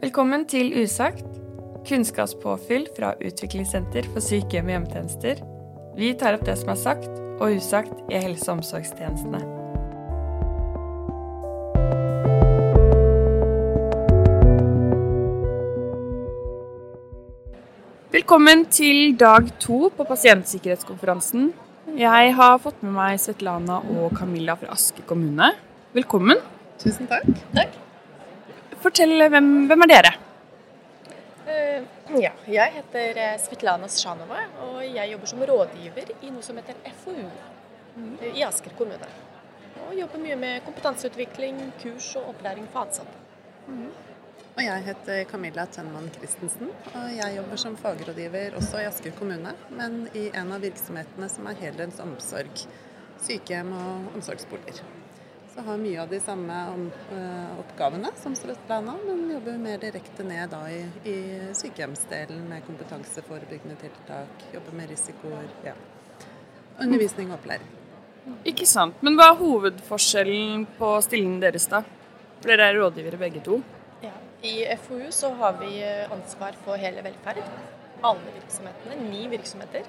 Velkommen til Usagt, kunnskapspåfyll fra Utviklingssenter for sykehjem og hjemmetjenester. Vi tar opp det som er sagt og usagt i helse- og omsorgstjenestene. Velkommen til dag to på pasientsikkerhetskonferansen. Jeg har fått med meg Svetlana og Camilla fra Aske kommune. Velkommen. Tusen takk. Takk. Fortell, hvem, hvem er dere? Eh, ja, jeg heter eh, Svetlana Sjanova, og jeg jobber som rådgiver i noe som heter FoU eh, i Asker kommune. Og jobber mye med kompetanseutvikling, kurs og opplæring for ansatte. Og jeg heter Camilla Tønman Christensen, og jeg jobber som fagrådgiver også i Asker kommune, men i en av virksomhetene som er heldøgns omsorg. Sykehjem og omsorgsboliger. Så har mye av de samme om, øh, oppgavene som Svetlana, men jobber mer direkte ned da i, i sykehjemsdelen med kompetanseforebyggende tiltak, jobber med risikoer, ja. Undervisning og opplæring. Ikke sant. Men hva er hovedforskjellen på stillingen deres, da? For dere er rådgivere begge to. Ja. I FoU så har vi eh, ansvar for hele velferd. Alle virksomhetene, ni virksomheter.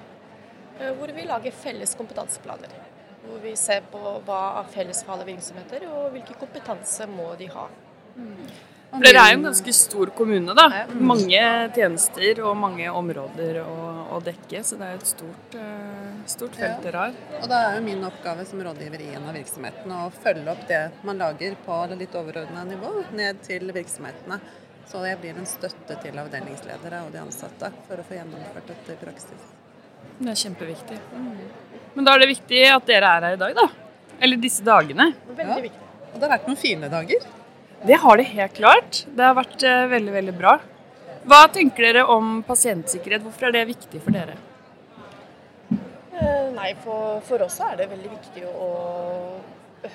eh, Hvor vi lager felles kompetanseplaner. Hvor vi ser på hva er fellesfarlige virksomheter, og hvilken kompetanse må de ha. For dere er jo en ganske stor kommune, da. Mange tjenester og mange områder å, å dekke, så det er et stort, eh, stort felt Ja. dere har. Og da er jo min oppgave som rådgiver i en av virksomhetene å følge opp det man lager på litt overordna nivå, ned til virksomhetene. Så jeg blir en støtte til avdelingsledere og de ansatte for å få gjennomført dette i praksis. Det er kjempeviktig. Men da er det viktig at dere er her i dag, da. Eller disse dagene. Veldig Ja. viktig. Og det har vært noen fine dager. Det har det helt klart. Det har vært eh, veldig, veldig bra. Hva tenker dere om pasientsikkerhet? Hvorfor er det viktig for dere? Eh, Nei, for, for oss er det veldig viktig å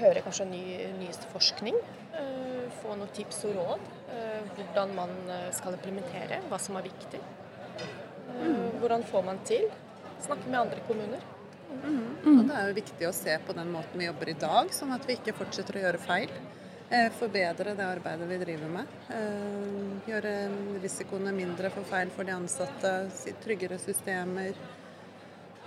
høre kanskje ny, nyeste forskning. eh, Få noen tips og råd. eh, Hvordan man skal implementere, hva som er viktig. Eh, Hvordan får man til? Snakke med andre kommuner. Og det er jo viktig å se på den måten vi jobber i dag, sånn at vi ikke fortsetter å gjøre feil. Eh, Forbedre det arbeidet vi driver med. Eh, Gjøre risikoene mindre for feil for de ansatte. Tryggere systemer.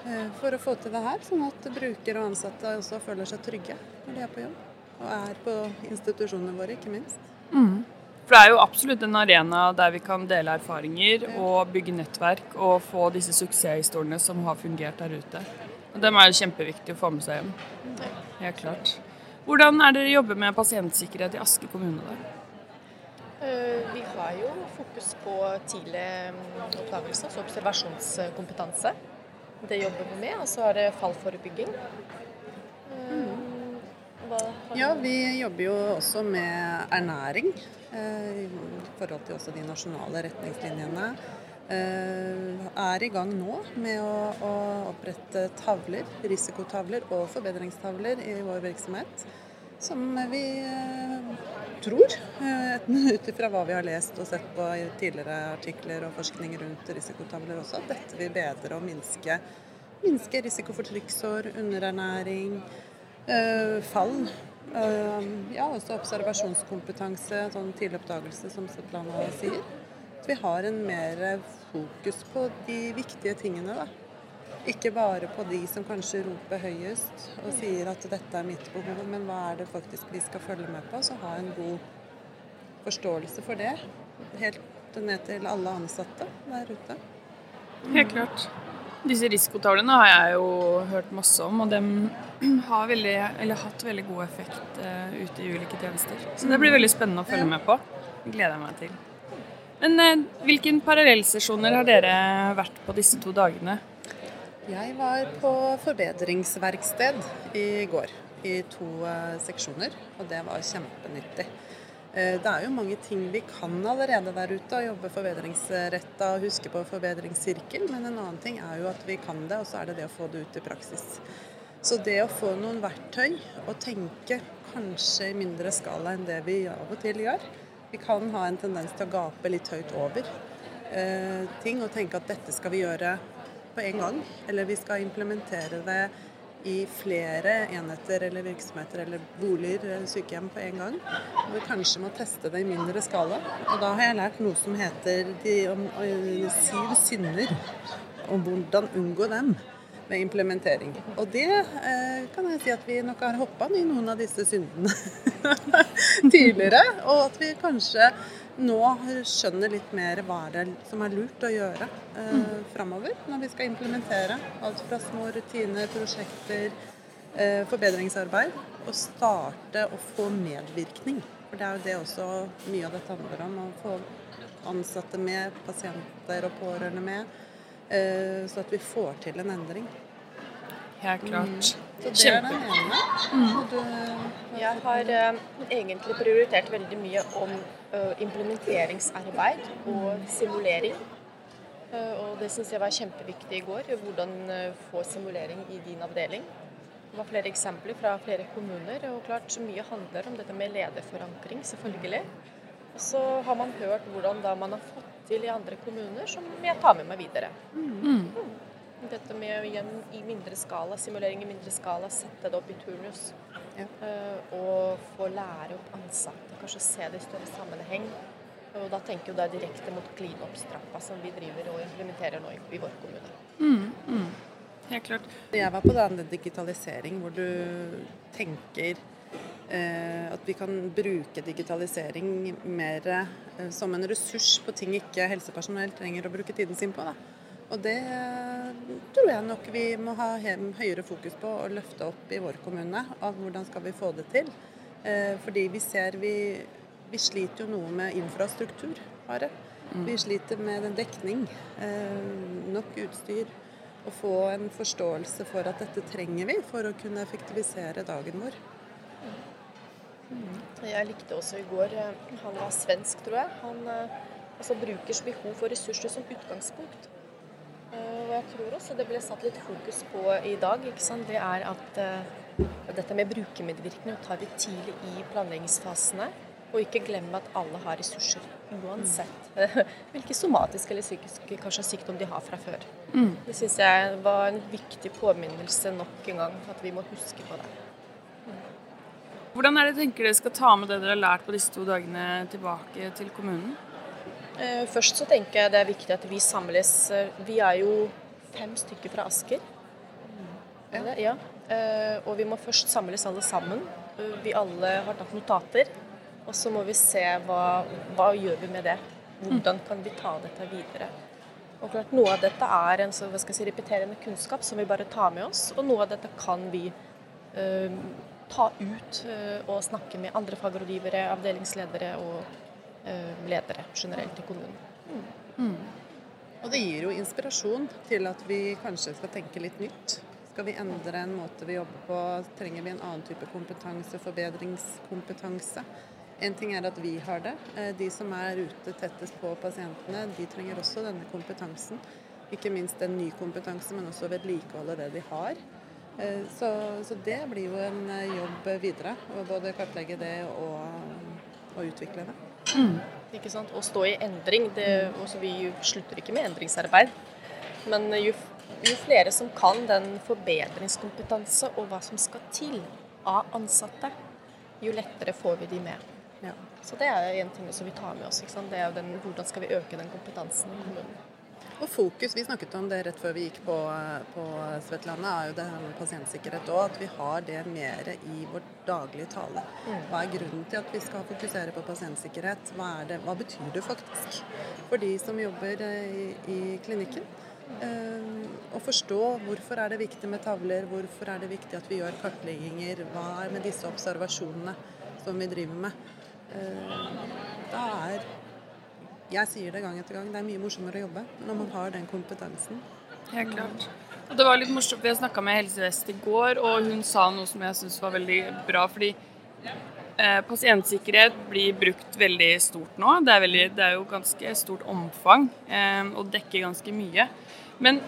eh, For å få til det her, sånn at brukere og ansatte også føler seg trygge når de er på jobb. Og er på institusjonene våre, ikke minst. For det er jo absolutt en arena der vi kan dele erfaringer og bygge nettverk og få disse suksesshistoriene som har fungert der ute. Og Dem er jo kjempeviktig å få med seg hjem. Helt klart. Hvordan er dere jobber med pasientsikkerhet i Aske kommune? da? Eh, Vi har jo fokus på tidlig mm, oppdagelse, altså observasjonskompetanse. Det jobber vi med. Og så er det fallforebygging. Eh, Hva Ja, vi jobber jo også med ernæring eh, i forhold til også de nasjonale retningslinjene. Eh, er i gang nå med å, å opprette tavler, risikotavler og forbedringstavler i vår virksomhet. Som vi eh, tror, eh, ut ifra hva vi har lest og sett på i tidligere artikler og forskning rundt risikotavler også, at dette vil bedre og minske, minske risiko for trykksår, underernæring, fall. Ja, også observasjonskompetanse, sånn tidlig oppdagelse, som Zetland sier. At vi har en mer fokus på de viktige tingene, da. Ikke bare på de som kanskje roper høyest og sier at dette er mitt behov, men hva er det faktisk vi skal følge med på? Så ha en god forståelse for det. Helt ned til alle ansatte der ute. Helt klart. Disse risikotavlene har jeg jo hørt masse om, og de har veldig, eller hatt veldig god effekt eh, ute i ulike tjenester. Så det blir veldig spennende å følge med på. Det gleder jeg meg til. Men eh, hvilken parallellsesjoner har dere vært på disse to dagene? Jeg var på forbedringsverksted i går i to eh, seksjoner, og det var kjempenyttig. Eh, det er jo mange ting vi kan allerede der ute, å jobbe forbedringsretta og huske på forbedringssirkel, men en annen ting er jo at vi kan det, og så er det det å få det ut i praksis. Så det å få noen verktøy og tenke kanskje i mindre skala enn det vi av og til gjør. Vi kan ha en tendens til å gape litt høyt over eh, ting og tenke at dette skal vi gjøre på en gang. Eller vi skal implementere det i flere enheter eller virksomheter eller boliger eller sykehjem på en gang. Og vi kanskje må teste det i mindre skala. Og da har jeg lært noe som heter de om, om, syv synder, og hvordan unngå dem med implementering. Og det eh, kan jeg si at vi nok har hoppa i noen av disse syndene tidligere. Og at vi kanskje nå skjønner litt mer hva det er som er lurt å gjøre eh, mm. framover når vi skal implementere alt fra små rutiner, prosjekter, eh, forbedringsarbeid. Og starte å få medvirkning. For det er jo det også mye av dette handler om. Å få ansatte med, pasienter og pårørende med. Eh, så at vi får til en endring. Helt klart. Mm. Så det er den ene. Mm. Jeg har uh, egentlig prioritert veldig mye om uh, implementeringsarbeid og simulering. Uh, og det syns jeg var kjempeviktig i går. Hvordan få simulering i din avdeling. Det var flere eksempler fra flere kommuner. Og klart mye handler om dette med lederforankring, selvfølgelig. Og så har man hørt hvordan da man har fått til i andre kommuner, som jeg tar med meg videre. Mm. mm. Dette med igjen i mindre skala, simulering i mindre skala, sette det opp i turnus. Ja. Uh, og få lære opp ansatte, kanskje se det i større sammenheng. Og da tenker jeg direkte mot clean-up-strappa som vi driver og implementerer nå i, i vår kommune. Mm, mm. Helt klart. Jeg var på den digitalisering hvor du tenker at vi kan bruke digitalisering mer eh, som en ressurs på ting ikke helsepersonell trenger å bruke tiden sin på. Da. Og det tror jeg nok vi må ha høyere fokus på og løfte opp i vår kommune. Av hvordan skal vi få det til. Eh, fordi vi ser vi, vi sliter jo noe med infrastruktur, bare. Mm. Vi sliter med den dekning. Eh, nok utstyr. Å få en forståelse for at dette trenger vi for å kunne effektivisere dagen vår. Mm. Jeg likte også i går eh, Han var svensk, tror jeg. Han altså, brukers behov for ressurser som utgangspunkt. Eh, og jeg tror også det ble satt litt fokus på i dag, det er at dette med brukermedvirkning tar vi tidlig i planleggingsfasene. Og ikke glemme at alle har ressurser, uansett mm. hvilken somatisk eller psykisk kanskje sykdom de har fra før. Mm. Det syns jeg var en viktig påminnelse nok en gang, at vi må huske på det. Mm. Hvordan er det tenker dere skal ta med det dere har lært på disse to dagene tilbake til kommunen? Eh, først så tenker jeg det er viktig at vi samles. Eh, vi er jo fem stykker fra Asker. Ja. ja. Eh, og vi må først samles alle sammen. Vi alle har tatt notater. Og så må vi se hva, hva gjør vi med det. Hvordan kan vi ta dette videre. Og klart, Noe av dette er en så, hva skal jeg si, repeterende kunnskap som vi bare tar med oss. Og noe av dette kan vi ta ut uh, og snakke med andre fagrådgivere, avdelingsledere og Eh, ledere generelt i kommunen. Mm. Mm. Og det gir jo inspirasjon til at vi kanskje skal tenke litt nytt. Skal vi endre en måte vi jobber på? Trenger vi en annen type kompetanse? Forbedringskompetanse? En ting er at vi har det. Eh, de som er ute tettest på pasientene, de trenger også denne kompetansen. Ikke minst en ny kompetanse, men også vedlikeholde det de har. Eh, så, så, det blir jo en jobb videre. Å både kartlegge det og, og utvikle det. Mm. Ikke sant? Å stå i endring. Det, også vi slutter ikke med endringsarbeid. Men jo, jo, flere som kan den forbedringskompetanse og hva som skal til av ansatte, jo lettere får vi de med. Ja. Så det er en ting som vi tar med oss. Det er den, hvordan skal vi øke den kompetansen i kommunen. Og fokus, Vi snakket om det rett før vi gikk på, på Svetlana, er jo det her med pasientsikkerhet òg. At vi har det mer i vår daglige tale. Mm. Hva er grunnen til at vi skal fokusere på pasientsikkerhet? Hva, det, hva betyr det faktisk for de som jobber eh, i, i klinikken? Uh, å forstå hvorfor er det viktig med tavler, hvorfor er det viktig at vi gjør kartlegginger, hva er med disse observasjonene som vi driver med. Uh, da er jeg sier det gang etter gang, det er mye morsommere å jobbe når man har den kompetansen. Helt klart. Og det var litt morsomt, Vi snakka med Helse Vest i går, og hun sa noe som jeg syns var veldig bra. fordi eh, pasientsikkerhet blir brukt veldig stort nå. Det er, veldig, det er jo ganske stort omfang eh, og dekker ganske mye. Men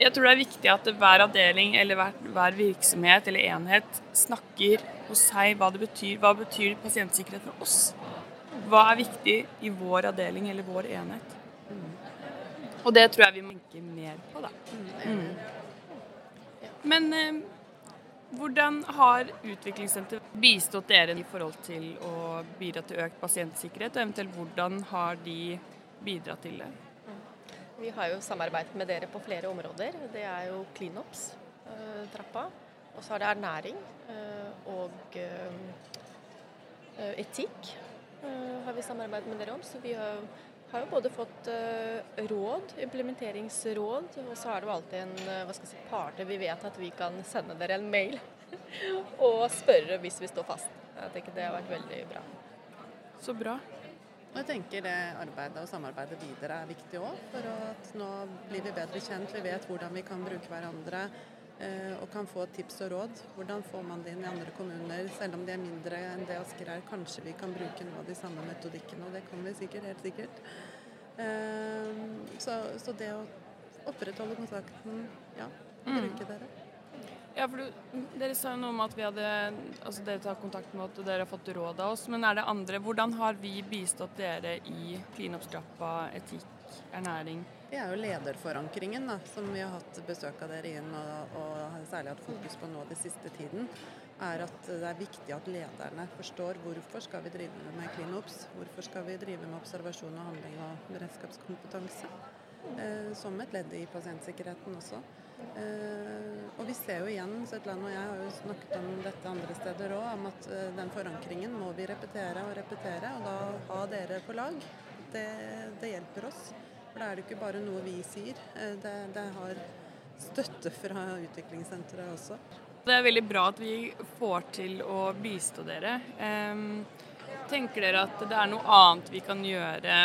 jeg tror det er viktig at hver avdeling eller hver, hver virksomhet eller enhet snakker hos seg hva det betyr. Hva betyr pasientsikkerhet for oss? Hva er viktig i vår avdeling eller vår enhet? Mm. Og det tror jeg vi må tenke mer på, da. Mm. Men eh, Hvordan har utviklingssenteret bistått dere i forhold til å bidra til økt pasientsikkerhet, og eventuelt hvordan har de bidratt til det? Vi har jo samarbeidet med dere på flere områder. Det er jo cleanups-trappa. Og så er det ernæring og etikk har vi samarbeidet med dere om. Så vi har har jo både fått uh, råd, implementeringsråd, og så er det jo alltid en uh, hva skal si, parter vi vet at vi kan sende dere en mail og spørre hvis vi står fast. Jeg tenker det har vært veldig bra. Så bra. Jeg tenker det arbeidet og samarbeidet videre er viktig òg, for at nå blir vi bedre kjent. Vi vet hvordan vi kan bruke hverandre og kan få tips og råd. Hvordan får man det inn i andre kommuner, selv om de er mindre enn det Asker er. Kanskje vi kan bruke noe av de samme metodikkene, og det kan vi sikkert, helt sikkert. Så, så, det å opprettholde kontakten, ja, mm. bruke dere. Ja, for du, Dere sa jo noe om at vi hadde, altså dere tar kontakt med at dere har fått råd av oss. Men er det andre, hvordan har vi bistått dere i cleanup-strappa, etikk, ernæring? Det er jo lederforankringen da, som vi har hatt besøk av dere inn og, og særlig hatt fokus på nå den siste tiden. er at Det er viktig at lederne forstår hvorfor skal vi drive med cleanups. Hvorfor skal vi drive med observasjon og handling og beredskapskompetanse. Eh, som et ledd i pasientsikkerheten også. Eh, og vi ser jo igjen, Søtland og jeg har jo snakket om dette andre steder òg, om at uh, den forankringen må vi repetere og repetere. Og da ha dere på lag, det, det hjelper oss. For da er det ikke bare noe vi sier. Uh, det, det, har støtte fra utviklingssenteret også. Det er veldig bra at vi får til å bistå dere. Tenker dere at det er noe annet vi kan gjøre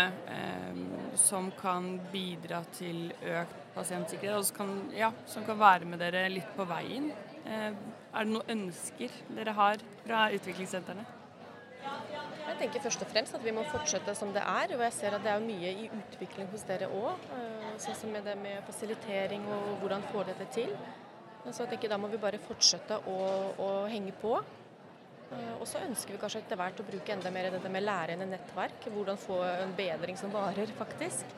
som kan bidra til økt pasientsikkerhet, og som kan, ja, som kan være med dere litt på veien. Eh, er det noen ønsker dere har fra utviklingssentrene? Jeg tenker først og fremst at vi må fortsette som det er. Og jeg ser at det er mye i utvikling hos dere òg. Eh, sånn som med det med fasilitering og hvordan få dette til. Så jeg tenker da må vi bare fortsette å, å henge på. Eh, og så ønsker vi kanskje etter hvert å bruke enda mer dette med lærende nettverk. Hvordan få en bedring som varer, faktisk.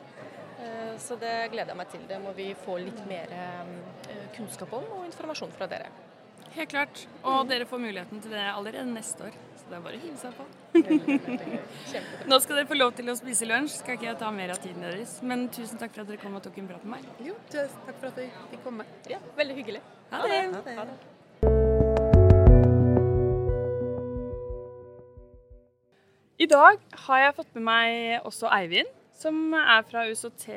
Eh, så det gleder jeg meg til. Det må vi få litt mer kunnskap om og informasjon fra dere. Helt klart. Og dere får muligheten til det allerede neste år. Så det er bare å hive seg på. Nå skal dere få lov til å spise lunsj. Skal ikke jeg ta mer av tiden deres. Men tusen takk for at dere kom og tok en prat med meg. Jo, takk for at vi fikk komme. Ja, veldig hyggelig. Ha det. Ha det. Ha det. I dag har jeg fått med meg også Eivind som er fra USOT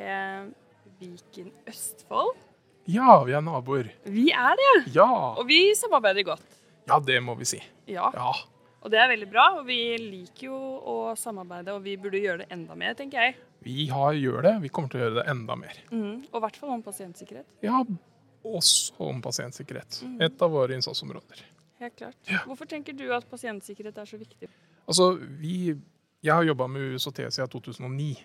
Viken Østfold. Ja, vi er naboer. Vi er det, ja. Og vi samarbeider godt. Ja, det må vi si. Ja. ja. Og det er veldig bra. Og vi liker jo å samarbeide, og vi burde gjøre det enda mer, tenker jeg. Vi har, gjør det. Vi kommer til å gjøre det enda mer. Mm. Og i hvert fall om pasientsikkerhet. Ja, også om pasientsikkerhet. Mm. Et av våre innsatsområder. Helt klart. Ja. Hvorfor tenker du at pasientsikkerhet er så viktig? Altså, vi, Jeg har jobba med USOT siden 2009.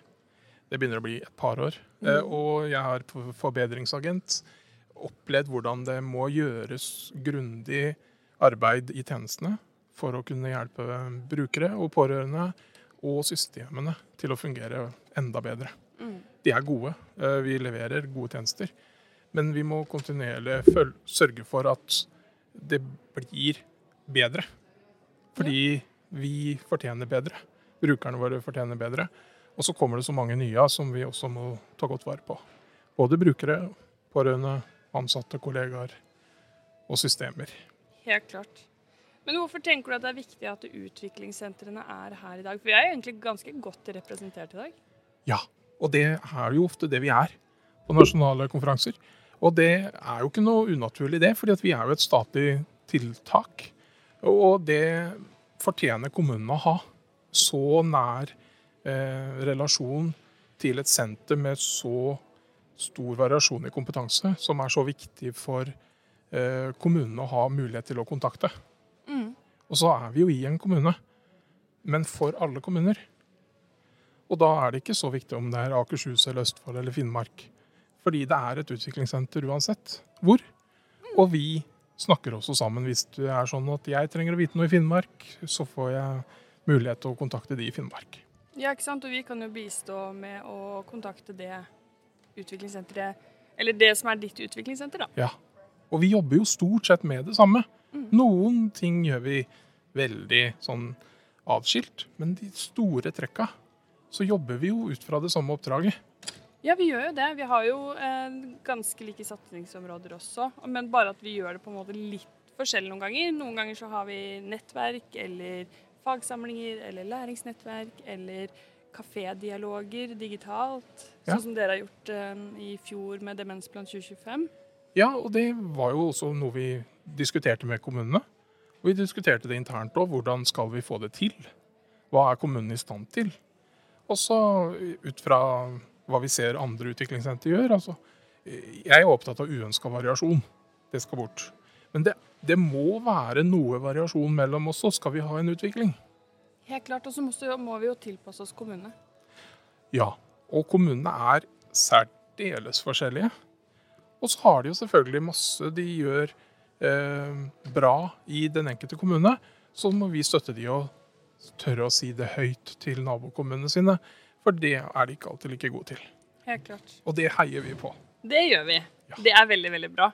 Det begynner å bli et par år. Mm. Eh, og jeg har forbedringsagent opplevd hvordan det må gjøres grundig arbeid i tjenestene for å kunne hjelpe brukere og pårørende og systemene til å fungere enda bedre. Mm. De er gode, eh, vi leverer gode tjenester, men vi må kontinuerlig sørge for at det blir bedre. Fordi vi fortjener bedre. Brukerne våre fortjener bedre. Og så kommer det så mange nye som vi også må ta godt vare på. Både brukere, pårørende, ansatte, kollegaer og systemer. Helt klart. Men hvorfor tenker du at det er viktig at utviklingssentrene er her i dag? For vi er egentlig ganske godt representert i dag. Ja, og det er jo ofte det vi er på nasjonale konferanser. Og det er jo ikke noe unaturlig det, fordi vi er jo et statlig tiltak. Og det fortjener kommunene å ha. Så nær Eh, relasjon til et senter med så stor variasjon i kompetanse, som er så viktig for eh, kommunene å ha mulighet til å kontakte. Og så er vi jo i en kommune, men for alle kommuner. Og da er det ikke så viktig om det er Akershus eller Østfold eller Finnmark. Fordi det er et utviklingssenter uansett hvor. Og vi snakker også sammen hvis det er sånn at jeg trenger å vite noe i Finnmark, så får jeg mulighet til å kontakte de i Finnmark. Ja, ikke sant. Og vi kan jo bistå med å kontakte det utviklingssenteret Eller det som er ditt utviklingssenter, da. Ja. Og vi jobber jo stort sett med det samme. Noen ting gjør vi veldig sånn atskilt, men de store trekka så jobber vi jo ut fra det samme oppdraget. Ja, vi gjør jo det. Vi har jo eh, ganske like satsingsområder også, men bare at vi gjør det på en måte litt forskjellig noen ganger. Noen ganger så har vi nettverk eller fagsamlinger eller læringsnettverk eller kafédialoger digitalt. Ja. Sånn som dere har gjort eh, i fjor med Demensplan 2025. Ja, og det var jo også noe vi diskuterte med kommunene. Og vi diskuterte det internt òg. Hvordan skal vi få det til? Hva er kommunen i stand til? Og så ut fra hva vi ser andre utviklingssenter gjør. Altså, jeg er opptatt av uønska variasjon. Det skal bort. Men det, det må være noe variasjon mellom oss, så skal vi ha en utvikling. Helt klart. Og så må- må vi jo tilpasse oss kommunene. Ja. Og kommunene er særdeles forskjellige. Og så har de jo selvfølgelig masse de gjør eh, bra i den enkelte kommune. Så må vi støtte de og tørre å si det høyt til nabokommunene sine. For det er de ikke alltid like gode til. Helt klart. Og det heier vi på. Det gjør vi. Det er veldig, veldig bra.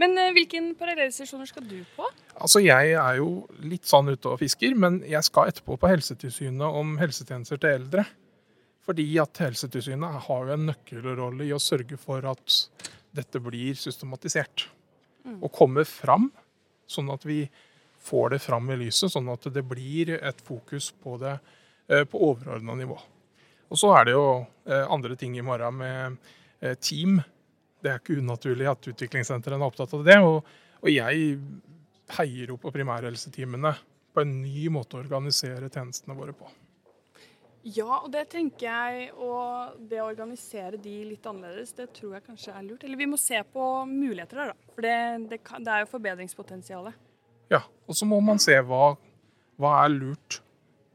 Men eh, hvilken parallellsesjoner skal du på? Altså, Jeg er jo litt sånn ute og fisker, men jeg skal etterpå på Helsetilsynet om helsetjenester til eldre. Fordi at Helsetilsynet har jo en nøkkelrolle i å sørge for at dette blir systematisert. Og kommer fram, sånn at vi får det fram i lyset, sånn at det blir et fokus på det eh, på overordna nivå. Og så er det jo eh, andre ting i morgen med eh, team. Det er ikke unaturlig at utviklingssentrene er opptatt av det. Og, og jeg heier jo på primærhelseteamene på en ny måte å organisere tjenestene våre på. Ja, og det tenker jeg. Og det å organisere de litt annerledes, det tror jeg kanskje er lurt. Eller vi må se på muligheter der, da. For det, det, kan, det er jo forbedringspotensialet. Ja, Og så må man se hva, hva er lurt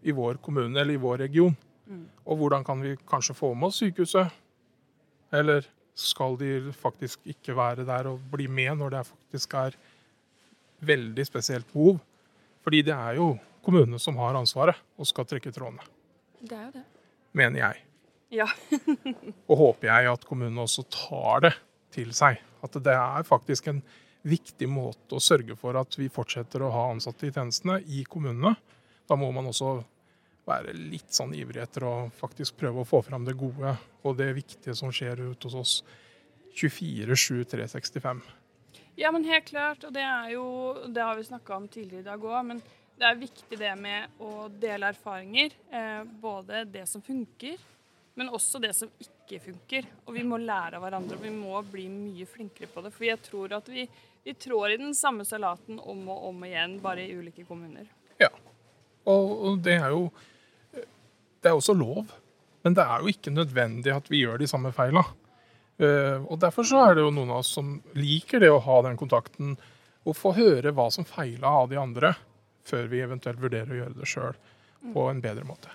i vår kommune eller i vår region. Og hvordan kan vi kanskje få med oss sykehuset? Eller skal de faktisk ikke være der og bli med når det faktisk er veldig spesielt behov? Fordi det er jo kommunene som har ansvaret og skal trekke trådene, Det er jo det. mener jeg. Ja. Og håper jeg at kommunene også tar det til seg. At det er faktisk en viktig måte å sørge for at vi fortsetter å ha ansatte i tjenestene i kommunene. Da må man også være litt sånn ivrig etter å faktisk prøve å få fram det gode og det viktige som skjer ute hos oss 24-7 365. Ja, men helt klart. Og det er jo Det har vi snakka om tidligere i dag òg, men det er viktig det med å dele erfaringer. Eh, både det som funker, men også det som ikke funker. Og vi må lære av hverandre, og vi må bli mye flinkere på det. For jeg tror at vi, vi trår i den samme salaten om og om igjen, bare i ulike kommuner. Ja. Og, det er jo Det er også lov. Men det er jo ikke nødvendig at vi gjør de samme feila. Eh, og Derfor så er det jo noen av oss som liker det å ha den kontakten og få høre hva som feila av de andre, før vi eventuelt vurderer å gjøre det sjøl på en bedre måte.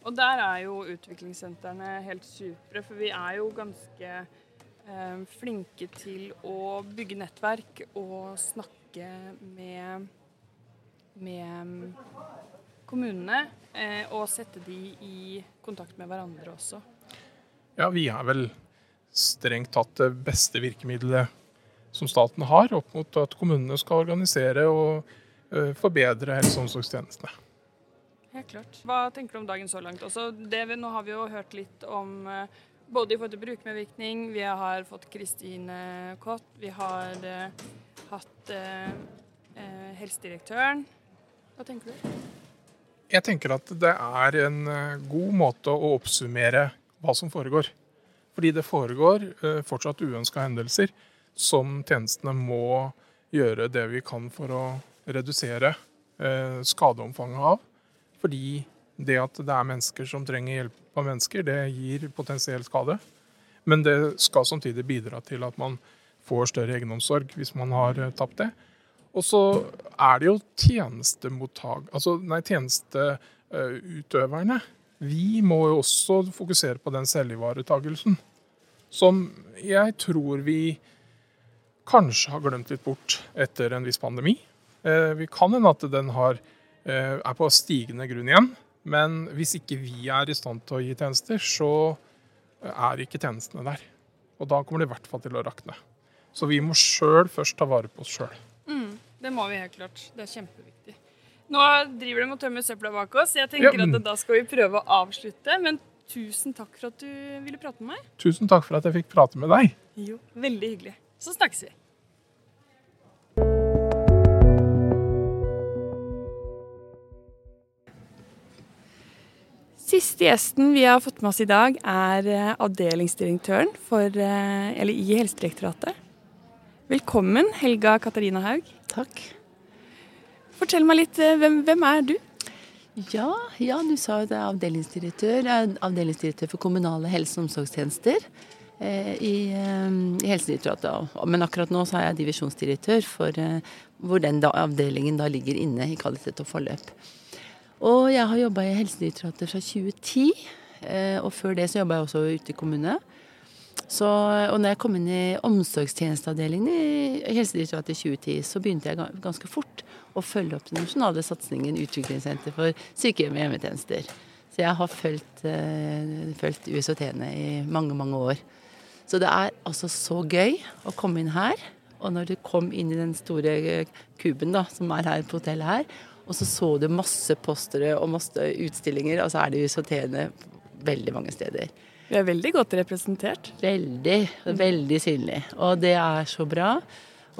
Og der er jo utviklingssentrene helt supre, for vi er jo ganske eh, flinke til å bygge nettverk og snakke med, med kommunene, eh, og sette de i kontakt med hverandre også. Ja, vi er vel strengt tatt det beste virkemidlet som staten har opp mot at kommunene skal organisere og forbedre helse- og omsorgstjenestene. Helt klart. Hva tenker du om dagen så langt? Også det nå har vi jo hørt litt om eh, både i forhold til brukermedvirkning, vi har fått Kristine Kott, vi har eh, hatt eh, eh, helsedirektøren. Hva tenker du? Jeg tenker at det er en eh, god måte å oppsummere hva som foregår. Fordi det foregår eh, fortsatt uønska hendelser som tjenestene må gjøre det vi kan for å redusere eh, skadeomfanget av. Fordi det at det er mennesker som trenger hjelp av mennesker, det gir potensiell skade. Men det skal samtidig bidra til at man får større egenomsorg hvis man har eh, tapt det. Og så er det jo tjenestemottak... Altså, nei, tjenesteutøverne. Vi må jo også fokusere på den selvivaretagelsen. Som jeg tror vi kanskje har glemt litt bort etter en viss pandemi. Eh, Vi kan hende at den har, eh, er på stigende grunn igjen. Men hvis ikke vi er i stand til å gi tjenester, så er ikke tjenestene der. Og da kommer det i hvert fall til å rakne. Så vi må sjøl først ta vare på oss sjøl. det må vi helt klart. Det er kjempeviktig. Nå driver de og tømmer søpla bak oss. Jeg tenker Ja. at da skal vi prøve å avslutte. Men tusen takk for at du ville prate med meg. Tusen takk for at jeg fikk prate med deg. Jo, veldig hyggelig. Så snakkes vi. Siste gjesten vi har fått med oss i dag, er eh, avdelingsdirektøren for, eh, eller i Helsedirektoratet. Velkommen, Helga Katarina Haug. Takk. Fortell meg litt, eh, hvem, hvem er du? Ja, ja, du sa jo det er avdelingsdirektør. Avdelingsdirektør for kommunale helse- og omsorgstjenester eh, i, eh, i Helsedirektoratet. Men akkurat nå så er jeg divisjonsdirektør for eh, hvor den da, avdelingen da ligger inne i kvalitet og forløp. Og jeg har jobba i Helsedirektoratet fra 2010. eh, Og før det så jobba jeg også ute i kommune. Så, og når jeg kom inn i omsorgstjenesteavdelingen i Helsedirektoratet i 2010, så begynte jeg ganske fort å følge opp den nasjonale satsingen Utviklingssenter for sykehjem og hjemmetjenester. Så jeg har fulgt, eh, fulgt USHT-ene i mange, mange år. Så det er altså så gøy å komme inn her. Og når du kom inn i den store eh, kuben da, som er her på hotellet her, og så så du masse postere og masse utstillinger, og så er det jo Sotene veldig mange steder. Vi er veldig godt representert. Veldig, veldig synlig. Og det er så bra.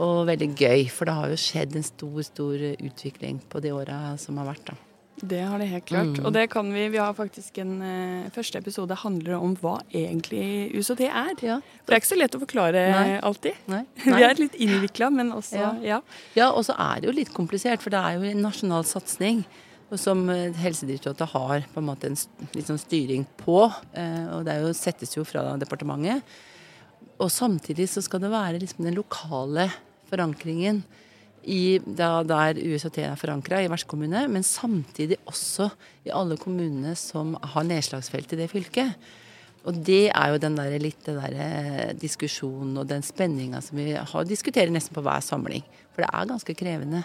Og veldig gøy, for det har jo skjedd en stor, stor utvikling på de åra som har vært. da. Det har det helt klart. Mm. Og det kan vi. Vi har faktisk en uh, første episode handler om hva egentlig USOT er. Ja, Det er ikke så lett å forklare Nei. alltid. Nei. Vi er litt innvikla, men også Ja. ja. Ja, og så er det jo litt komplisert, for det er jo en nasjonal satsing. Som eh, Helsedirektoratet har på en måte en liksom, styring på. eh, Og det er jo, settes jo fra departementet. Og samtidig så skal det være liksom den lokale forankringen i da, der USHT er forankra, i vertskommune, men samtidig også i alle kommunene som har nedslagsfelt i det fylket. Og det er jo den der, litt den der eh, diskusjonen og den spenninga som vi har, diskuterer nesten på hver samling. For det er ganske krevende,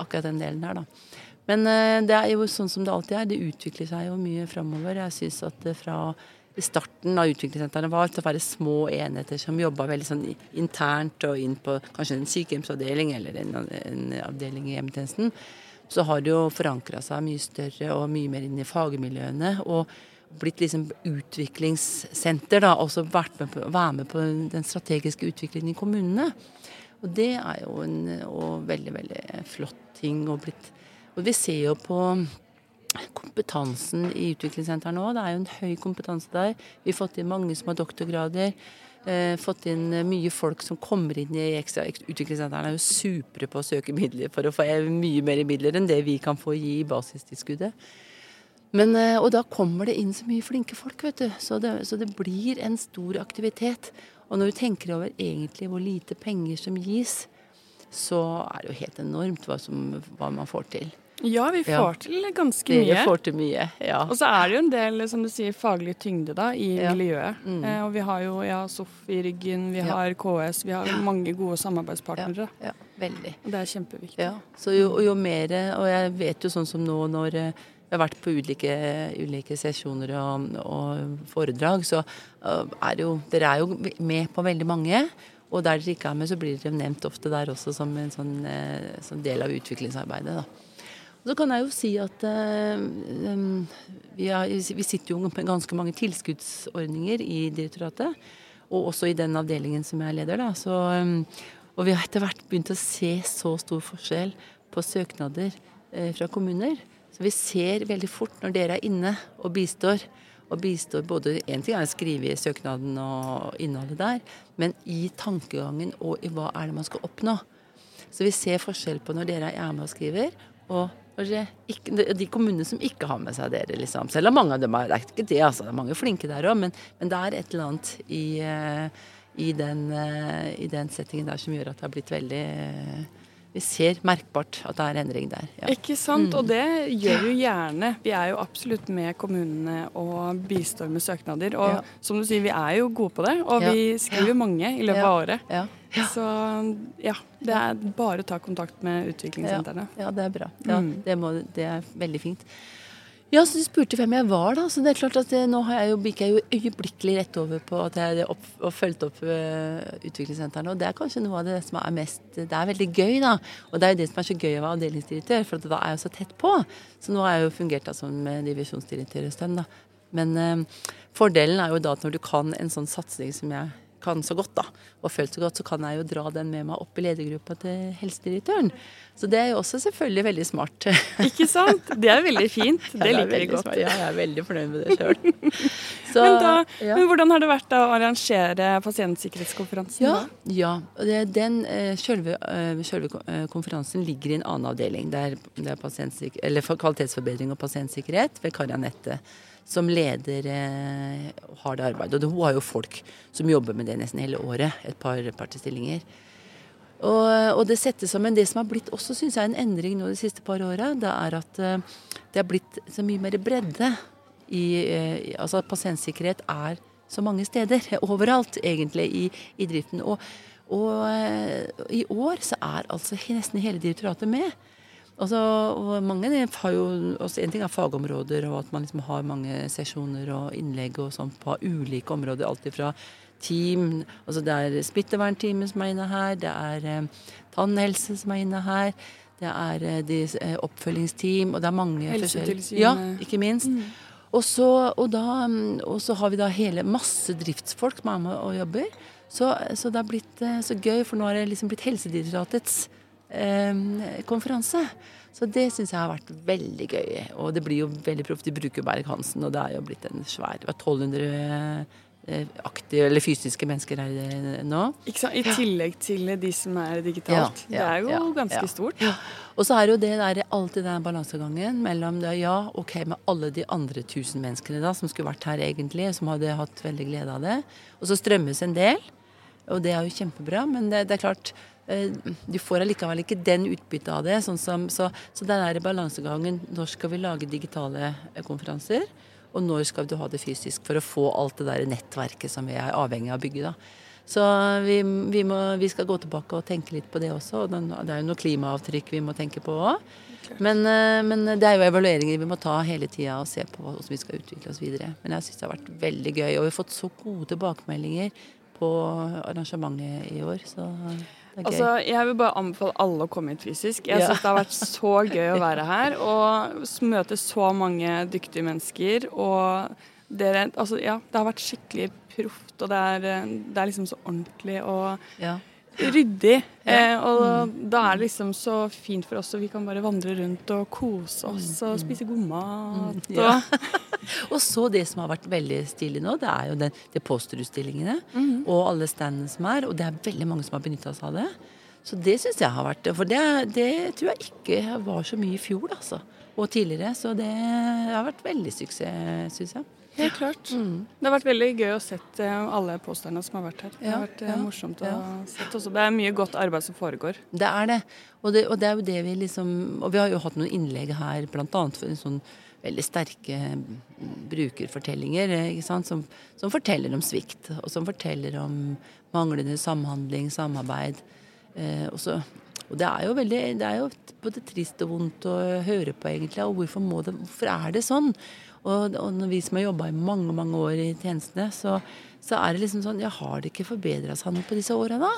akkurat den delen der, da. Men eh, det er jo sånn som det alltid er. Det utvikler seg jo mye framover. Jeg syns at det fra starten av utviklingssentrene var til å være små enheter som jobba veldig sånn internt og inn på kanskje en sykehjemsavdeling eller en, en avdeling i hjemmetjenesten, så har det jo forankra seg mye større og mye mer inn i fagmiljøene. og blitt liksom utviklingssenter, da, også vært med på, være med på den strategiske utviklingen i kommunene. Og det er jo en veldig, veldig flott ting. Og, blitt, og vi ser jo på kompetansen i utviklingssenteret nå. Det er jo en høy kompetanse der. Vi har fått inn mange som har doktorgrader. Eh, fått inn mye folk som kommer inn i ekstra Utviklingssentrene er jo supre på å søke midler for å få mye mer midler enn det vi kan få gi i basistilskuddet. Men, eh, og da kommer det inn så mye flinke folk, vet du. Så det, så det blir en stor aktivitet. Og når du tenker over egentlig hvor lite penger som gis, så er det jo helt enormt hva, som, hva man får til. Ja, vi Ja. får til ganske mye. Vi får til mye, ja. Og så er det jo en del som du sier, faglig tyngde da, i Ja. miljøet. Mm. Eh, og vi har jo ja, SOF i ryggen, vi Ja. har KS, vi har mange gode samarbeidspartnere. ja veldig. Og det er kjempeviktig. Ja, så jo, jo mer Og jeg vet jo sånn som nå når vi jeg har vært på ulike, ulike sesjoner og, og foredrag, så eh, er det jo Dere er jo med på veldig mange. Og der dere ikke er med, så blir dere nevnt ofte der også som en sånn, eh, sånn del av utviklingsarbeidet. da. Så kan jeg jo si at eh, vi, er, vi sitter jo med ganske mange tilskuddsordninger i direktoratet. Og også i den avdelingen som jeg leder. da. Så, og vi har etter hvert begynt å se så stor forskjell på søknader eh, fra kommuner. Så vi ser veldig fort når dere er inne og bistår. Og bistår både Én ting er å skrive i søknaden og innholdet der, men i tankegangen og i hva er det man skal oppnå. Så vi ser forskjell på når dere er med og skriver, og de kommunene som ikke har med seg dere. liksom. Selv om mange av dem er, det er ikke det, altså. Det er mange flinke der òg, men, men det er et eller annet i, eh, i, den, eh, i den settingen der som gjør at det har blitt veldig eh, Vi ser merkbart at det er endring der. Ja. Ikke sant? Og det gjør jo gjerne. Vi er jo absolutt med kommunene og bistår med søknader. Og Ja. som du sier, vi er jo gode på det. Og Ja. vi skriver mange i løpet Ja. av året. Ja. Så ja, det er bare å ta kontakt med utviklingssentrene. Ja, det er bra. Ja, Mm. det, må, det er veldig fint. Ja, så du spurte hvem jeg var, da. Så det er klart at det, nå har jeg jo, gikk jeg jo øyeblikkelig rett over på at jeg har opp, og fulgt opp uh, utviklingssentrene. Og det er kanskje noe av det som er mest Det er veldig gøy, da. Og det er jo det som er så gøy å være avdelingsdirektør, for da er jeg jo så tett på. Så nå har jeg jo fungert da som divisjonsdirektør en stund, da. Men uh, fordelen er jo da at når du kan en sånn satsing som jeg kan så godt, da, og følt så godt, så kan jeg jo dra den med meg opp i ledergruppa til helsedirektøren. Så det er jo også selvfølgelig veldig smart. Ikke sant? Det er veldig fint. Det liker vi godt. Smart. Ja, jeg er veldig fornøyd med det sjøl. men, ja. men, hvordan har det vært da, å arrangere pasientsikkerhetskonferansen? Ja, ja. Den selve, selve, konferansen ligger i en annen avdeling. Det er, det er kvalitetsforbedring og pasientsikkerhet ved Karianette som leder eh, har det arbeidet. Og hun har jo folk som jobber med det nesten hele året. Et par partistillinger. Og, og, det settes sammen. Det som har blitt også, syns jeg, en endring nå de siste par åra, det er at uh, det har blitt så mye mer bredde i uh, Altså pasientsikkerhet er så mange steder. Overalt, egentlig, i, i driften. Og, og i år så er altså nesten hele direktoratet med. Altså, mange har jo også En ting er fagområder, og at man liksom har mange sesjoner og innlegg og sånn på ulike områder. Alt fra team altså Det er smittevernteamet som er inne her, det er eh, tannhelse som er inne her. Det er eh, de, eh, oppfølgingsteam, og det er mange Helsetilsynet. Ja, ikke minst. Mm. Og, så, og, da, og, så, har vi da hele masse driftsfolk som er med og jobber. Så, så det har blitt eh, så gøy, for nå har det liksom blitt Helsedirektoratets konferanse. Så det syns jeg har vært veldig gøy. Og det blir jo veldig proft. De bruker Berg-Hansen, og det er jo blitt en svær Det var 1200 eh, aktive eller fysiske mennesker her eh, nå. Ikke sant? I tillegg til de som er digitalt. Ja, ja, det er jo ja, ganske stort. Og så er jo det der, alltid den balansegangen mellom det, ja, ok, med alle de andre tusen menneskene da, som skulle vært her egentlig, som hadde hatt veldig glede av det. Og så strømmes en del, og det er jo kjempebra. Men det, det er klart, Eh, du får allikevel ikke den utbyttet av det. Sånn som, så, så er det balansegangen Når skal vi lage digitale eh, konferanser? Og når skal du ha det fysisk for å få alt det der nettverket som vi er avhengig av å bygge? da. Så vi, vi, må, vi, skal gå tilbake og tenke litt på det også. og Det er jo noe klimaavtrykk vi må tenke på òg. Men, eh, men, det er jo evalueringer vi må ta hele tida og se på hvordan vi skal utvikle oss videre. Men jeg syns det har vært veldig gøy, og vi har fått så gode tilbakemeldinger på arrangementet i år. så... Altså, jeg vil bare anbefale alle å komme hit fysisk. Jeg ja. det har vært så gøy å være her og møte så mange dyktige mennesker. Og dere Altså, ja, det har vært skikkelig proft, og det er, det er liksom så ordentlig og ja ryddig. Eh, og mm. da er det liksom så fint for oss, og vi kan bare vandre rundt og kose oss mm. og spise god mat. Og, Ja. og så det som har vært veldig stilig nå, det er jo den, de posterutstillingene mm. og alle standene som er. Og det er veldig mange som har benytta seg av det. Så det syns jeg har vært For det, det, tror jeg ikke var så mye i fjor, altså. Og tidligere. Så det har vært veldig suksess, syns jeg. Helt klart. Mm. Det har vært veldig gøy å sett eh, alle posterne som har vært her. Det har vært eh, ja, morsomt å ja. sett også. Det er mye godt arbeid som foregår. Det er det. Og, det. og det, er jo det vi liksom Og vi har jo hatt noen innlegg her, bl.a. for en sånn veldig sterke brukerfortellinger som, som, forteller om svikt, og som forteller om manglende samhandling, samarbeid. Eh, og, så, og det er jo veldig Det er jo både trist og vondt å høre på, egentlig. Og hvorfor, må det, hvorfor er det sånn? Og, og vi som har jobba i mange mange år i tjenestene, så, så, er det liksom sånn Ja, har det ikke forbedra seg noe på disse åra, da?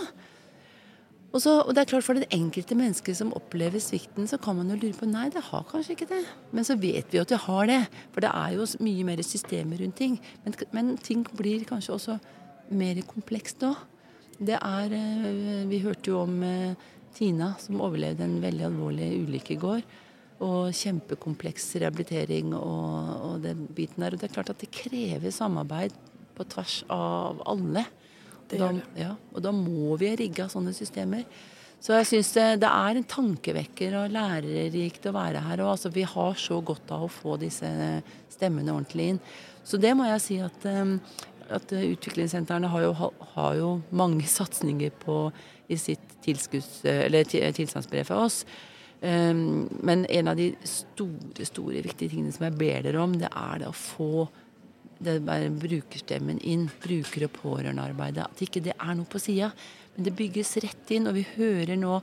Og, så, og, det er klart For det enkelte mennesket som opplever svikten, så kan man jo lure på Nei, det har kanskje ikke det. Men så vet vi jo at det har det. For det er jo mye mer systemer rundt ting. Men, men ting blir kanskje også mer komplekst nå. Det er eh, Vi hørte jo om eh, Tina som overlevde en veldig alvorlig ulykke i går og kjempekompleks rehabilitering og, og, den biten der. Og det er klart at det krever samarbeid på tvers av alle. Og da, ja, og da må vi rigge av sånne systemer. Så jeg syns det, det, er en tankevekker og lærerikt å være her. Og altså, vi har så godt av å få disse stemmene ordentlig inn. Så det må jeg si at, at utviklingssentrene har jo, har jo mange satsinger på i sitt tilskudds, eller tilstandsbrev for oss. Um, men en av de store, store viktige tingene som jeg ber dere om, det er det å få det brukerstemmen inn. Bruker- og pårørendearbeidet. At ikke det er noe på sida, men det bygges rett inn. Og vi hører nå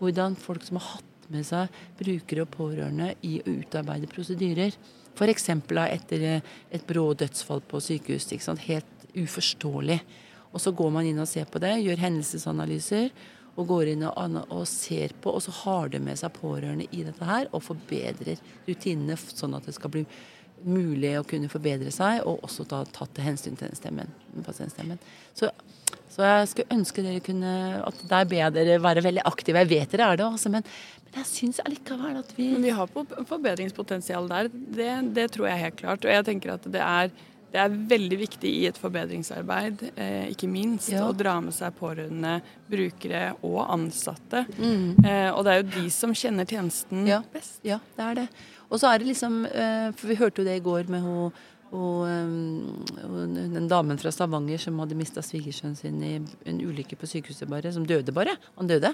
hvordan folk som har hatt med seg brukere og pårørende i å utarbeide prosedyrer, F.eks. etter eh, et brå dødsfall på sykehus. Helt uforståelig. Og så går man inn og ser på det, gjør hendelsesanalyser og går inn og, ser på, og så har det med seg pårørende i dette her og forbedrer rutinene sånn at det skal bli mulig å kunne forbedre seg, og også da tatt til hensyn til den stemmen, pasientstemmen. Så, så, jeg skulle ønske dere kunne at Der ber jeg dere være veldig aktive. Jeg vet dere er det, også, men, men jeg syns allikevel at vi Men vi har forbedringspotensial der. Det, det, tror jeg helt klart. Og jeg tenker at det er det er veldig viktig i et forbedringsarbeid, eh, ikke minst, ja. å dra med seg pårørende, brukere og ansatte. Mm. Eh, og det er jo de som kjenner tjenesten ja. best. Ja, det er det. Og så er det liksom eh, For vi hørte jo det i går med hun og, og, den damen fra Stavanger som hadde mista svigersønnen sin i en ulykke på sykehuset, bare. Som døde bare. Han døde.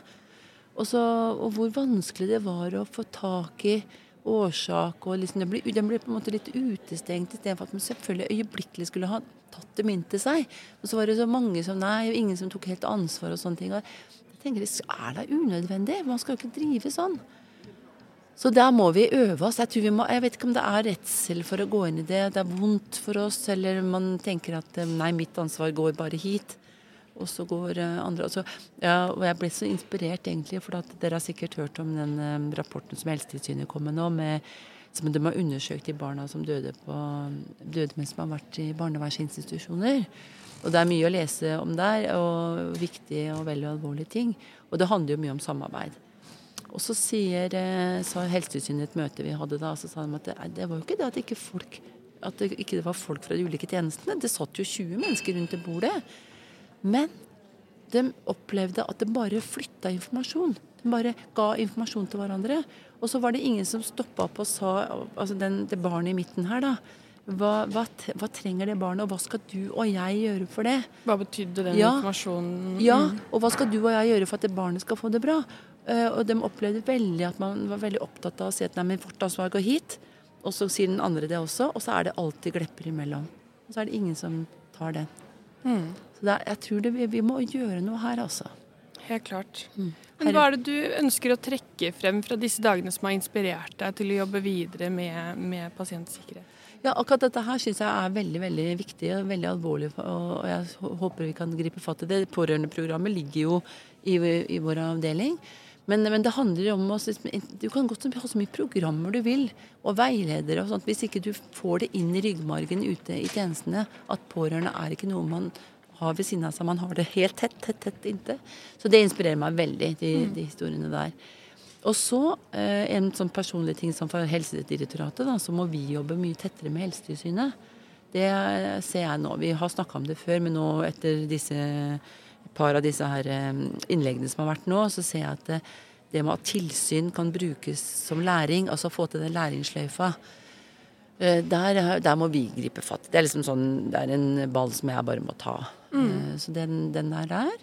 Og, så, og hvor vanskelig det var å få tak i årsak. og liksom, Den blir, den blir på en måte litt utestengt istedenfor at man selvfølgelig øyeblikkelig skulle ha tatt dem inn til seg. Og så var det så mange som nei, og ingen som tok helt ansvar og sånne ting. Jeg tenker, Er det unødvendig? Man skal jo ikke drive sånn. Så der må vi øve oss. Jeg, må, jeg, vet ikke om det er redsel for å gå inn i det. Det er vondt for oss, eller man tenker at nei, mitt ansvar går bare hit og så går eh, andre også, ja, og Jeg ble så inspirert, egentlig, for at dere har sikkert hørt om den um, rapporten som Helsetilsynet kom med nå, med, som de har undersøkt de barna som døde, på, døde mens de har vært i barnevernsinstitusjoner. Og Det er mye å lese om der, og viktige og veldig alvorlige ting. Og det handler jo mye om samarbeid. Og så sier, eh, sa Helsetilsynet et møte vi hadde da, så sa de at det, det var jo ikke det at ikke folk at det ikke var folk fra de ulike tjenestene. Det satt jo 20 mennesker rundt det bordet. Men de opplevde at det bare flytta informasjon. De bare ga informasjon til hverandre. Og så var det ingen som stoppa opp og sa altså den, det barnet i midten her, da. Hva, hva, hva, trenger det barnet, og hva skal du og jeg gjøre for det? Hva betydde den ja, informasjonen? Ja, og hva skal du og jeg gjøre for at det barnet skal få det bra? Uh, og de opplevde veldig at man var veldig opptatt av å si at nei, men vårt ansvar går hit. Og så sier den andre det også, og så er det alltid glepper imellom. Og så er det ingen som tar den. Mm. Så er, jeg tror det, vi må gjøre noe her, altså. Helt klart. Mm. Men hva er det du ønsker å trekke frem fra disse dagene som har inspirert deg til å jobbe videre med, med pasientsikkerhet? Ja, akkurat dette her syns jeg er veldig veldig viktig og veldig alvorlig. Og jeg håper vi kan gripe fatt i det. Pårørendeprogrammet ligger jo i, i vår avdeling. Men, men, det handler om å Du kan godt ha så mye programmer du vil, og veiledere og sånt. Hvis ikke du får det inn i ryggmargen ute i tjenestene, at pårørende er ikke noe man har ved siden av seg. Man har det helt tett, tett, tett inntil. Så det inspirerer meg veldig, de, mm. de historiene der. Og så eh, en sånn personlig ting som for Helsedirektoratet, da, så må vi jobbe mye tettere med Helsetilsynet. Det ser jeg nå. Vi har snakka om det før, men nå etter disse par av disse her eh, innleggene som har vært nå, så ser jeg at det, det med at tilsyn kan brukes som læring, altså få til den læringsløyfa, eh, der, der, må vi gripe fatt. Det er liksom sånn, det er en ball som jeg bare må ta. Mm. Eh, så den, den er der.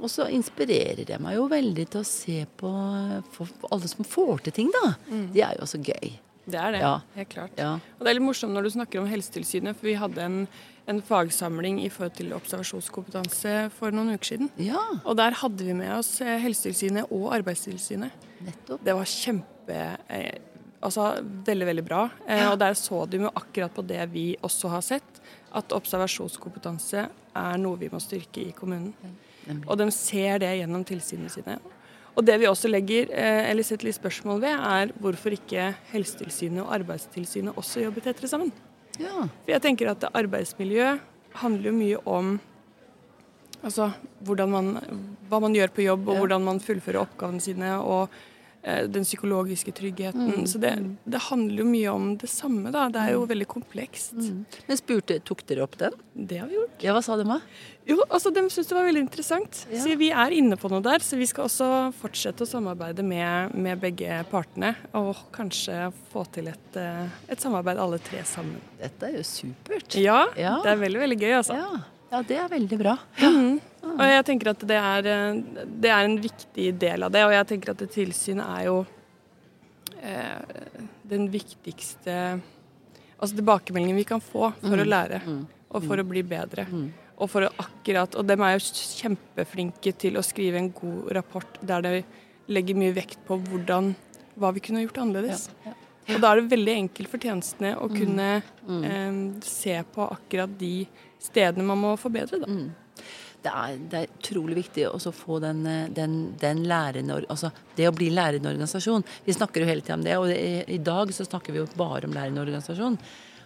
Og så inspirerer det meg jo veldig til å se på alle som får til ting, da. Mm. Det er jo også gøy. Det er det, ja. helt klart. Ja. Og det er litt morsomt når du snakker om Helsetilsynet, for vi hadde en, en fagsamling i forhold til observasjonskompetanse for noen uker siden. Ja. Og der hadde vi med oss eh, Helsetilsynet og Arbeidstilsynet. Nettopp. Det var kjempe eh, Altså veldig, veldig bra. Eh, og der så de jo akkurat på det vi også har sett, at observasjonskompetanse er noe vi må styrke i kommunen. Og de ser det gjennom tilsynene sine. Og det vi også legger, eller setter litt spørsmål ved, er hvorfor ikke Helsetilsynet og Arbeidstilsynet også jobber tettere sammen. Ja. For jeg tenker at arbeidsmiljø handler jo mye om altså, man, hva man gjør på jobb, og ja. hvordan man fullfører oppgavene sine. og den psykologiske tryggheten. Mm. Så det, det, handler jo mye om det samme, da. Det er jo mm. veldig komplekst. Mm. Men spurte, tok dere opp den? Det har vi gjort. Ja, Hva sa de da? Jo, altså De syntes det var veldig interessant. Ja. Så vi er inne på noe der. Så vi skal også fortsette å samarbeide med, med begge partene. Og kanskje få til et, eh, et, samarbeid alle tre sammen. Dette er jo supert. Ja, ja. det er veldig, veldig gøy, altså. Ja. Ja, det er veldig bra. Mm. Og jeg tenker at det er, eh, det er, en viktig del av det. Og jeg tenker at tilsynet er jo eh, den viktigste altså tilbakemeldingen vi kan få for mm. å lære mm. og for å bli bedre. Mm. Og for å akkurat, og dem er jo kjempeflinke til å skrive en god rapport der de legger mye vekt på hvordan, hva vi kunne gjort annerledes. Ja, ja. Og da er det veldig enkelt for tjenestene å kunne eh, se på akkurat de stedene man må forbedre. Da. Det er, det er utrolig viktig å få den, eh, den, den lærende Altså det å bli lærende organisasjon. Vi snakker jo hele tida om det, og i, i dag så snakker vi jo bare om lærende organisasjon.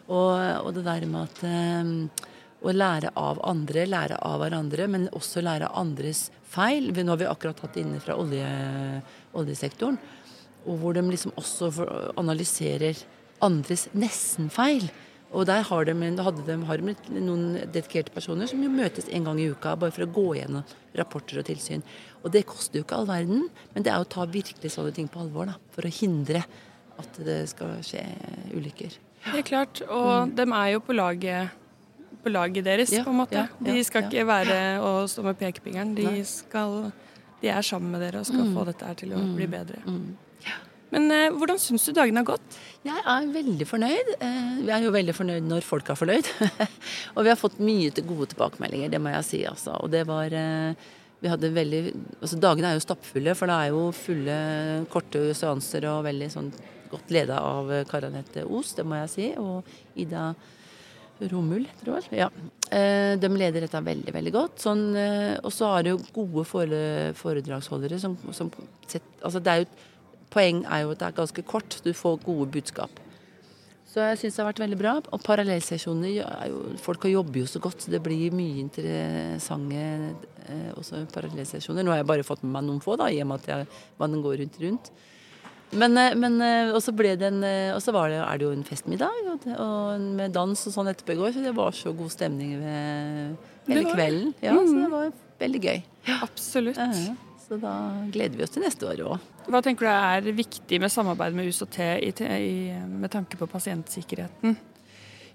Og, og det der med at eh, å lære av andre, lære av hverandre, men også lære av andres feil. Nå har vi akkurat hatt inne fra olje, oljesektoren, og hvor de liksom også analyserer andres nesten-feil. Og der har de, hadde de, har de noen dedikerte personer som jo møtes en gang i uka bare for å gå gjennom rapporter og tilsyn. Og det koster jo ikke all verden, men det er å ta virkelig sånne ting på alvor. da, For å hindre at det skal skje ulykker. Det er klart. Og dem er jo på laget, på laget deres, Ja, på en måte. ja, ja, de skal ikke være og stå med pekefingeren. De, skal, de er sammen med dere og skal få dette til å bli bedre. Mm. Men eh, hvordan syns du dagene har gått? Jeg er veldig fornøyd. Eh, Vi er jo veldig fornøyd når folk er fornøyd. og vi har fått mye gode tilbakemeldinger, det må jeg si. Altså. Og det var eh, vi hadde veldig, altså Dagene er jo stappfulle, for det er jo fulle, korte seanser og veldig sånn godt leda av Kari Anette Os, det må jeg si. Og Ida Romul, tror jeg. Ja. Eh, De leder dette veldig, veldig godt. Sånn, eh, og så er det jo gode foredragsholdere som, som sett, altså det er jo, Poeng er jo at det er ganske kort. Du får gode budskap. Så jeg syns det har vært veldig bra. Og parallellsesjoner er jo Folk jobber jo så godt, så det blir mye interessante eh, også parallellsesjoner. Nå har jeg bare fått med meg noen få, da, i og med at jeg, man går rundt rundt. Men, eh, men eh, og så ble det en Og så var det, er det jo en festmiddag og, og med dans og sånn etterpå i går, så det var så god stemning ved hele kvelden. Ja, så det var veldig gøy. Absolutt. Ja, så da gleder vi oss til neste år òg. Hva tenker du er viktig med samarbeid med USOT i, i, med tanke på pasientsikkerheten?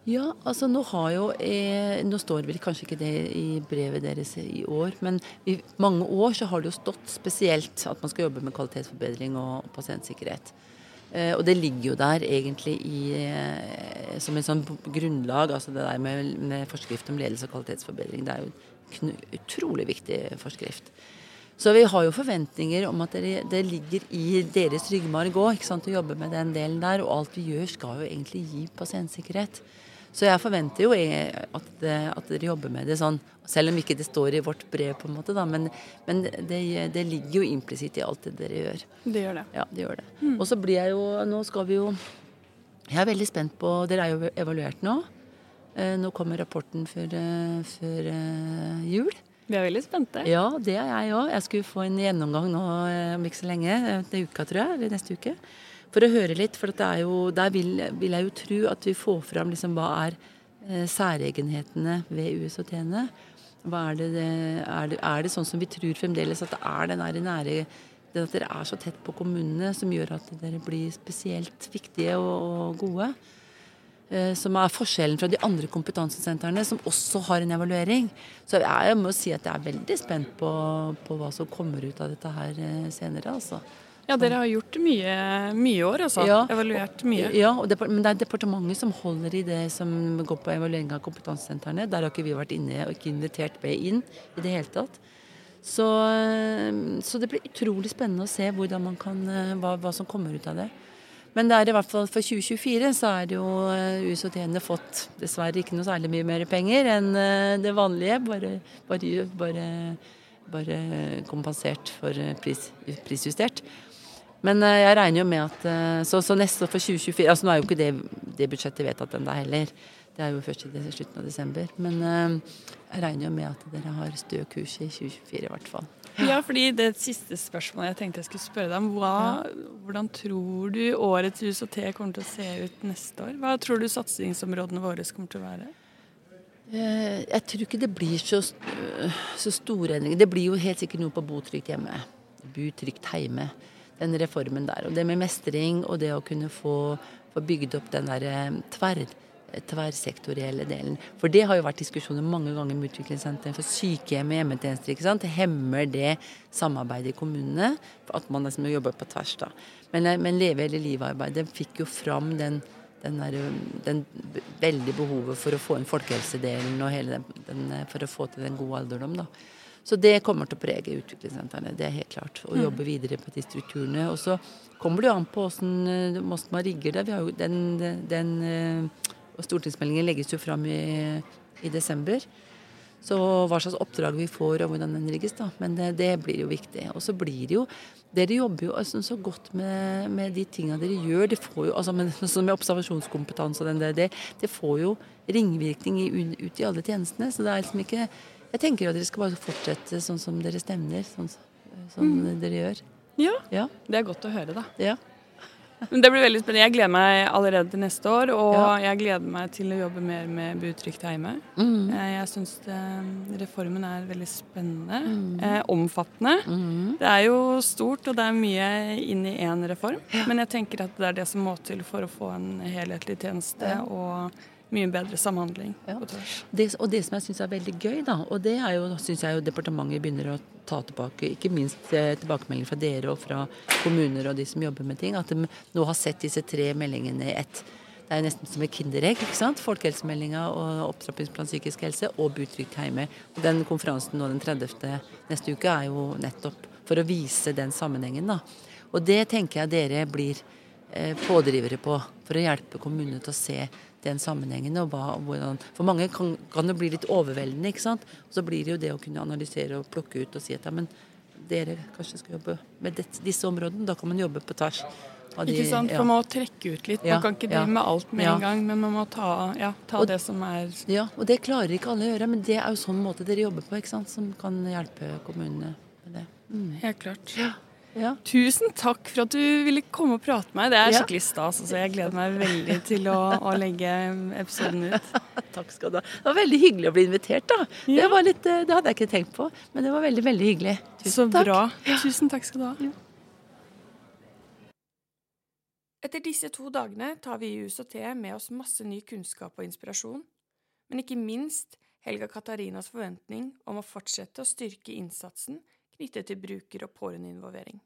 Ja, altså nå har jo eh, Nå står vel kanskje ikke det i brevet deres i år, men i mange år så har det jo stått spesielt at man skal jobbe med kvalitetsforbedring og, og pasientsikkerhet. Eh, og det ligger jo der egentlig i, eh, som en sånn grunnlag, altså det der med, med forskrift om ledelse og kvalitetsforbedring. Det er jo en utrolig viktig forskrift. Så vi har jo forventninger om at det, det ligger i deres ryggmarg òg, å jobbe med den delen der. Og alt vi gjør skal jo egentlig gi pasientsikkerhet. Så jeg forventer jo eh, at, det- at dere jobber med det sånn, selv om ikke det står i vårt brev, på en måte, da. Men, men det, det ligger jo implisitt i alt det dere gjør. Det gjør det. Ja, det gjør det. Og så blir jeg jo Nå skal vi jo Jeg er veldig spent på Dere er jo evaluert nå. Eh, Nå kommer rapporten før, eh, før eh, jul. Vi er veldig spente. Ja, det er jeg òg. Jeg skulle få en gjennomgang nå eh, om ikke så lenge. eh, Til uka, tror jeg. Eller neste uke. For å høre litt. For jo, der vil, vil jeg jo tro at vi får fram liksom hva er eh, særegenhetene ved USHT-ene. Er det- er, det, er det sånn som vi tror fremdeles, at det er den der nære det at dere er så tett på kommunene som gjør at dere blir spesielt viktige og, og gode? Eh, Som er forskjellen fra de andre kompetansesentrene, som også har en evaluering. Så jeg må si at jeg er veldig spent på, på hva som kommer ut av dette her eh, senere. altså. Ja, dere har gjort mye, mye i år, altså. Ja. Evaluert mye. Ja, og depar- men det er departementet som holder i det som går på evaluering av kompetansesentrene. Der har ikke vi vært inne og ikke invitert med inn i det hele tatt. Så, eh, så det blir utrolig spennende å se man kan, hva, hva som kommer ut av det. Men det er i hvert fall for 2024 så er det jo eh, USHT-ene fått dessverre ikke noe særlig mye mer penger enn eh, det vanlige. Bare, bare, bare, bare kompensert for eh, pris, prisjustert. Men jeg regner jo med at Så, så neste år for 2024 Altså nå er jo ikke det, det budsjettet vedtatt ennå heller. Det er jo først i slutten av desember. Men jeg regner jo med at dere har stø kurs i 2024 i hvert fall. Ja, fordi det siste spørsmålet jeg tenkte jeg skulle spørre deg om, hva, hvordan tror du årets Hus og Te kommer til å se ut neste år? Hva tror du satsingsområdene våre kommer til å være? Eh, Jeg tror ikke det blir så, øh, så store endringer. Det blir jo helt sikkert noe på bo trygt hjemme. Bu trygt heime. Den reformen der. Og det med mestring og det å kunne få, få bygd opp den der eh, tverr, tverrsektorielle delen. For det har jo vært diskusjoner mange ganger med utviklingssenteret for sykehjem og hjemmetjenester. ikke sant? Hemmer det samarbeidet i kommunene. For at man liksom jobber på tvers, da. Men, eh, men Leve hele livet-arbeidet fikk jo fram den den, der, den veldig behovet for å få inn folkehelsedelen og hele den, den, for å få til den gode alderdom. Da. Så det kommer til å prege utviklingssentrene, det er helt klart. Å jobbe videre på de strukturene. Og så kommer det jo an på hvordan man rigger det. Vi har jo den, den Stortingsmeldingen legges jo fram i, i desember. Så hva slags oppdrag vi får og hvordan den rigges, da. Men det, det blir jo viktig. Og så blir det jo Dere jobber jo altså, så godt med, med de tinga dere gjør. Det får jo, altså med, sånn med observasjonskompetanse og den der, det, det får jo ringvirkning i, ut i alle tjenestene. Så det er liksom ikke Jeg tenker at dere skal bare fortsette sånn som dere stemmer, Sånn som mm. dere gjør. Ja. ja. Det er godt å høre, da. Ja. Men Det blir veldig spennende. Jeg gleder meg allerede til neste år. Og ja. jeg gleder meg til å jobbe mer med Butrygt hjemme. Mm. Eh, jeg syns reformen er veldig spennende. Mm. Eh, omfattende. Mm. Det er jo stort, og det er mye inn i én reform. Ja. Men jeg tenker at det er det som må til for å få en helhetlig tjeneste. Og mye bedre samhandling ja. på tvers. Det, og det som jeg syns er veldig gøy, da, og det er jo, syns jeg jo departementet begynner å ta tilbake, ikke minst eh, tilbakemeldinger fra dere og fra kommuner og de som jobber med ting, at de nå har sett disse tre meldingene i ett. Det er nesten som et kinderegg. ikke sant? Folkehelsemeldinga og opptrappingsplan psykisk helse og Butrygt heime. Den konferansen nå den 30. neste uke er jo nettopp for å vise den sammenhengen. da. Og det tenker jeg dere blir eh, pådrivere på, for å hjelpe kommunene til å se den sammenhengen. og hva, hvordan, For mange kan, kan, det bli litt overveldende. ikke sant? Og Så blir det jo det å kunne analysere og plukke ut og si at ja, men dere kanskje skal jobbe med dette, disse områdene. Da kan man jobbe på tvers. De, ikke sant, for Man må trekke ut litt. Man kan ikke drive ja, med alt med ja. en gang, men man må ta, ja, ta og, det som er Ja, og det klarer ikke alle å gjøre, men det er jo sånn måte dere jobber på, ikke sant, som kan hjelpe kommunene med det. Mm. Helt klart. Ja. Ja. Tusen takk for at du ville komme og prate med meg. Det er skikkelig stas. Altså. Jeg gleder meg veldig til å, å legge episoden ut. takk skal du ha. Det var veldig hyggelig å bli invitert, da. Ja. Det, litt, eh, det, hadde jeg ikke tenkt på, men det var veldig, veldig hyggelig. Tusen Så takk. bra. Tusen takk skal du ha. Etter disse to dagene tar vi i USOT med oss masse ny kunnskap og inspirasjon, men ikke minst Helga Katarinas forventning om å fortsette å styrke innsatsen knyttet til bruker- og pårørendeinvolvering.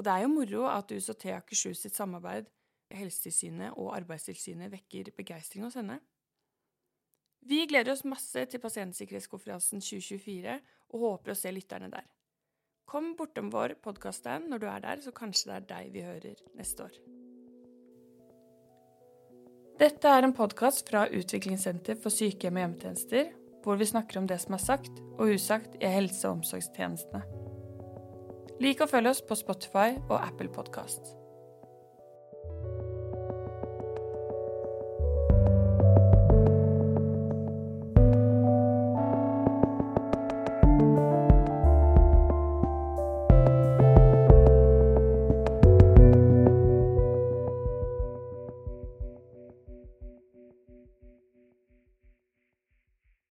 Og det er jo moro at USOT Akershus sitt samarbeid Helsetilsynet og Arbeidstilsynet vekker begeistring hos henne. Vi gleder oss masse til Pasientsikkerhetskonferansen 2024 og håper å se lytterne der. Kom bortom vår podkaststand når du er der, så kanskje det er deg vi hører neste år. Dette er en podkast fra Utviklingssenter for sykehjem og hjemmetjenester, hvor vi snakker om det som er sagt og usagt i helse- og omsorgstjenestene. Lik og følg oss på Spotify og Apple Podkast.